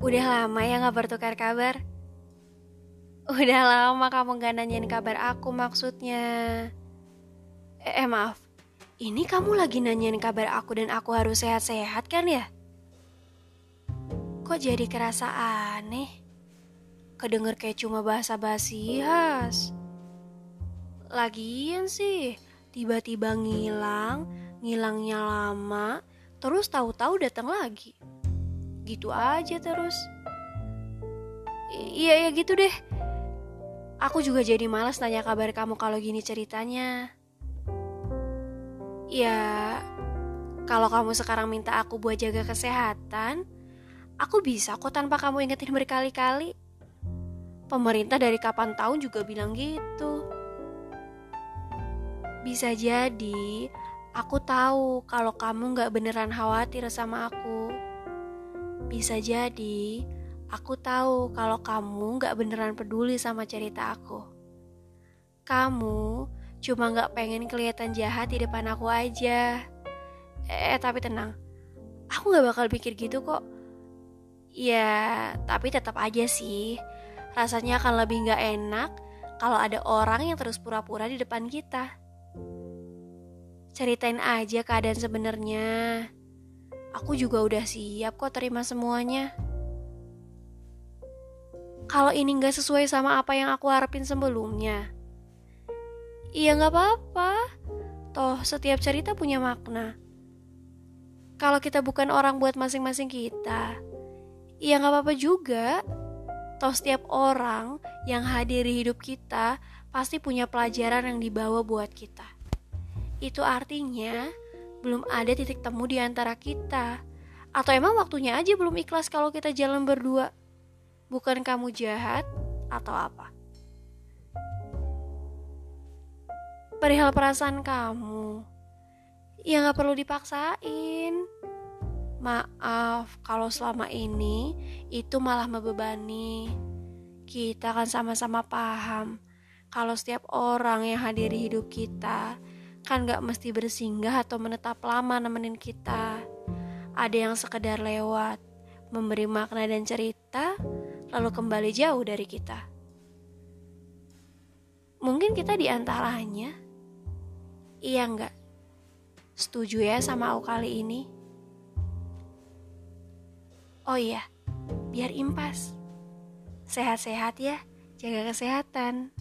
Udah lama ya gak bertukar kabar? Udah lama kamu gak nanyain kabar aku maksudnya. Eh, eh maaf, ini kamu lagi nanyain kabar aku dan aku harus sehat-sehat kan ya? Kok jadi kerasa aneh? Kedenger kayak cuma bahasa basi has. Lagian sih, tiba-tiba ngilang, ngilangnya lama, terus tahu-tahu datang lagi. Gitu aja terus. I iya ya gitu deh. Aku juga jadi malas nanya kabar kamu kalau gini ceritanya. Ya, kalau kamu sekarang minta aku buat jaga kesehatan, aku bisa kok tanpa kamu ingetin berkali-kali. Pemerintah dari kapan tahun juga bilang gitu. Bisa jadi, aku tahu kalau kamu gak beneran khawatir sama aku. Bisa jadi, aku tahu kalau kamu gak beneran peduli sama cerita aku. Kamu cuma gak pengen kelihatan jahat di depan aku aja. Eh, tapi tenang. Aku gak bakal pikir gitu kok. Ya, tapi tetap aja sih. Rasanya akan lebih gak enak kalau ada orang yang terus pura-pura di depan kita. Ceritain aja keadaan sebenarnya. Aku juga udah siap kok terima semuanya. Kalau ini nggak sesuai sama apa yang aku harapin sebelumnya, iya nggak apa-apa. Toh setiap cerita punya makna. Kalau kita bukan orang buat masing-masing kita, iya nggak apa-apa juga. Toh setiap orang yang hadir di hidup kita pasti punya pelajaran yang dibawa buat kita. Itu artinya belum ada titik temu di antara kita. Atau emang waktunya aja belum ikhlas kalau kita jalan berdua? Bukan kamu jahat atau apa? Perihal perasaan kamu, ya gak perlu dipaksain. Maaf kalau selama ini itu malah membebani. Kita kan sama-sama paham kalau setiap orang yang hadir di hidup kita kan gak mesti bersinggah atau menetap lama nemenin kita. Ada yang sekedar lewat, memberi makna dan cerita, lalu kembali jauh dari kita. Mungkin kita di antaranya. Iya nggak? Setuju ya sama aku kali ini? Oh iya, biar impas. Sehat-sehat ya, jaga kesehatan.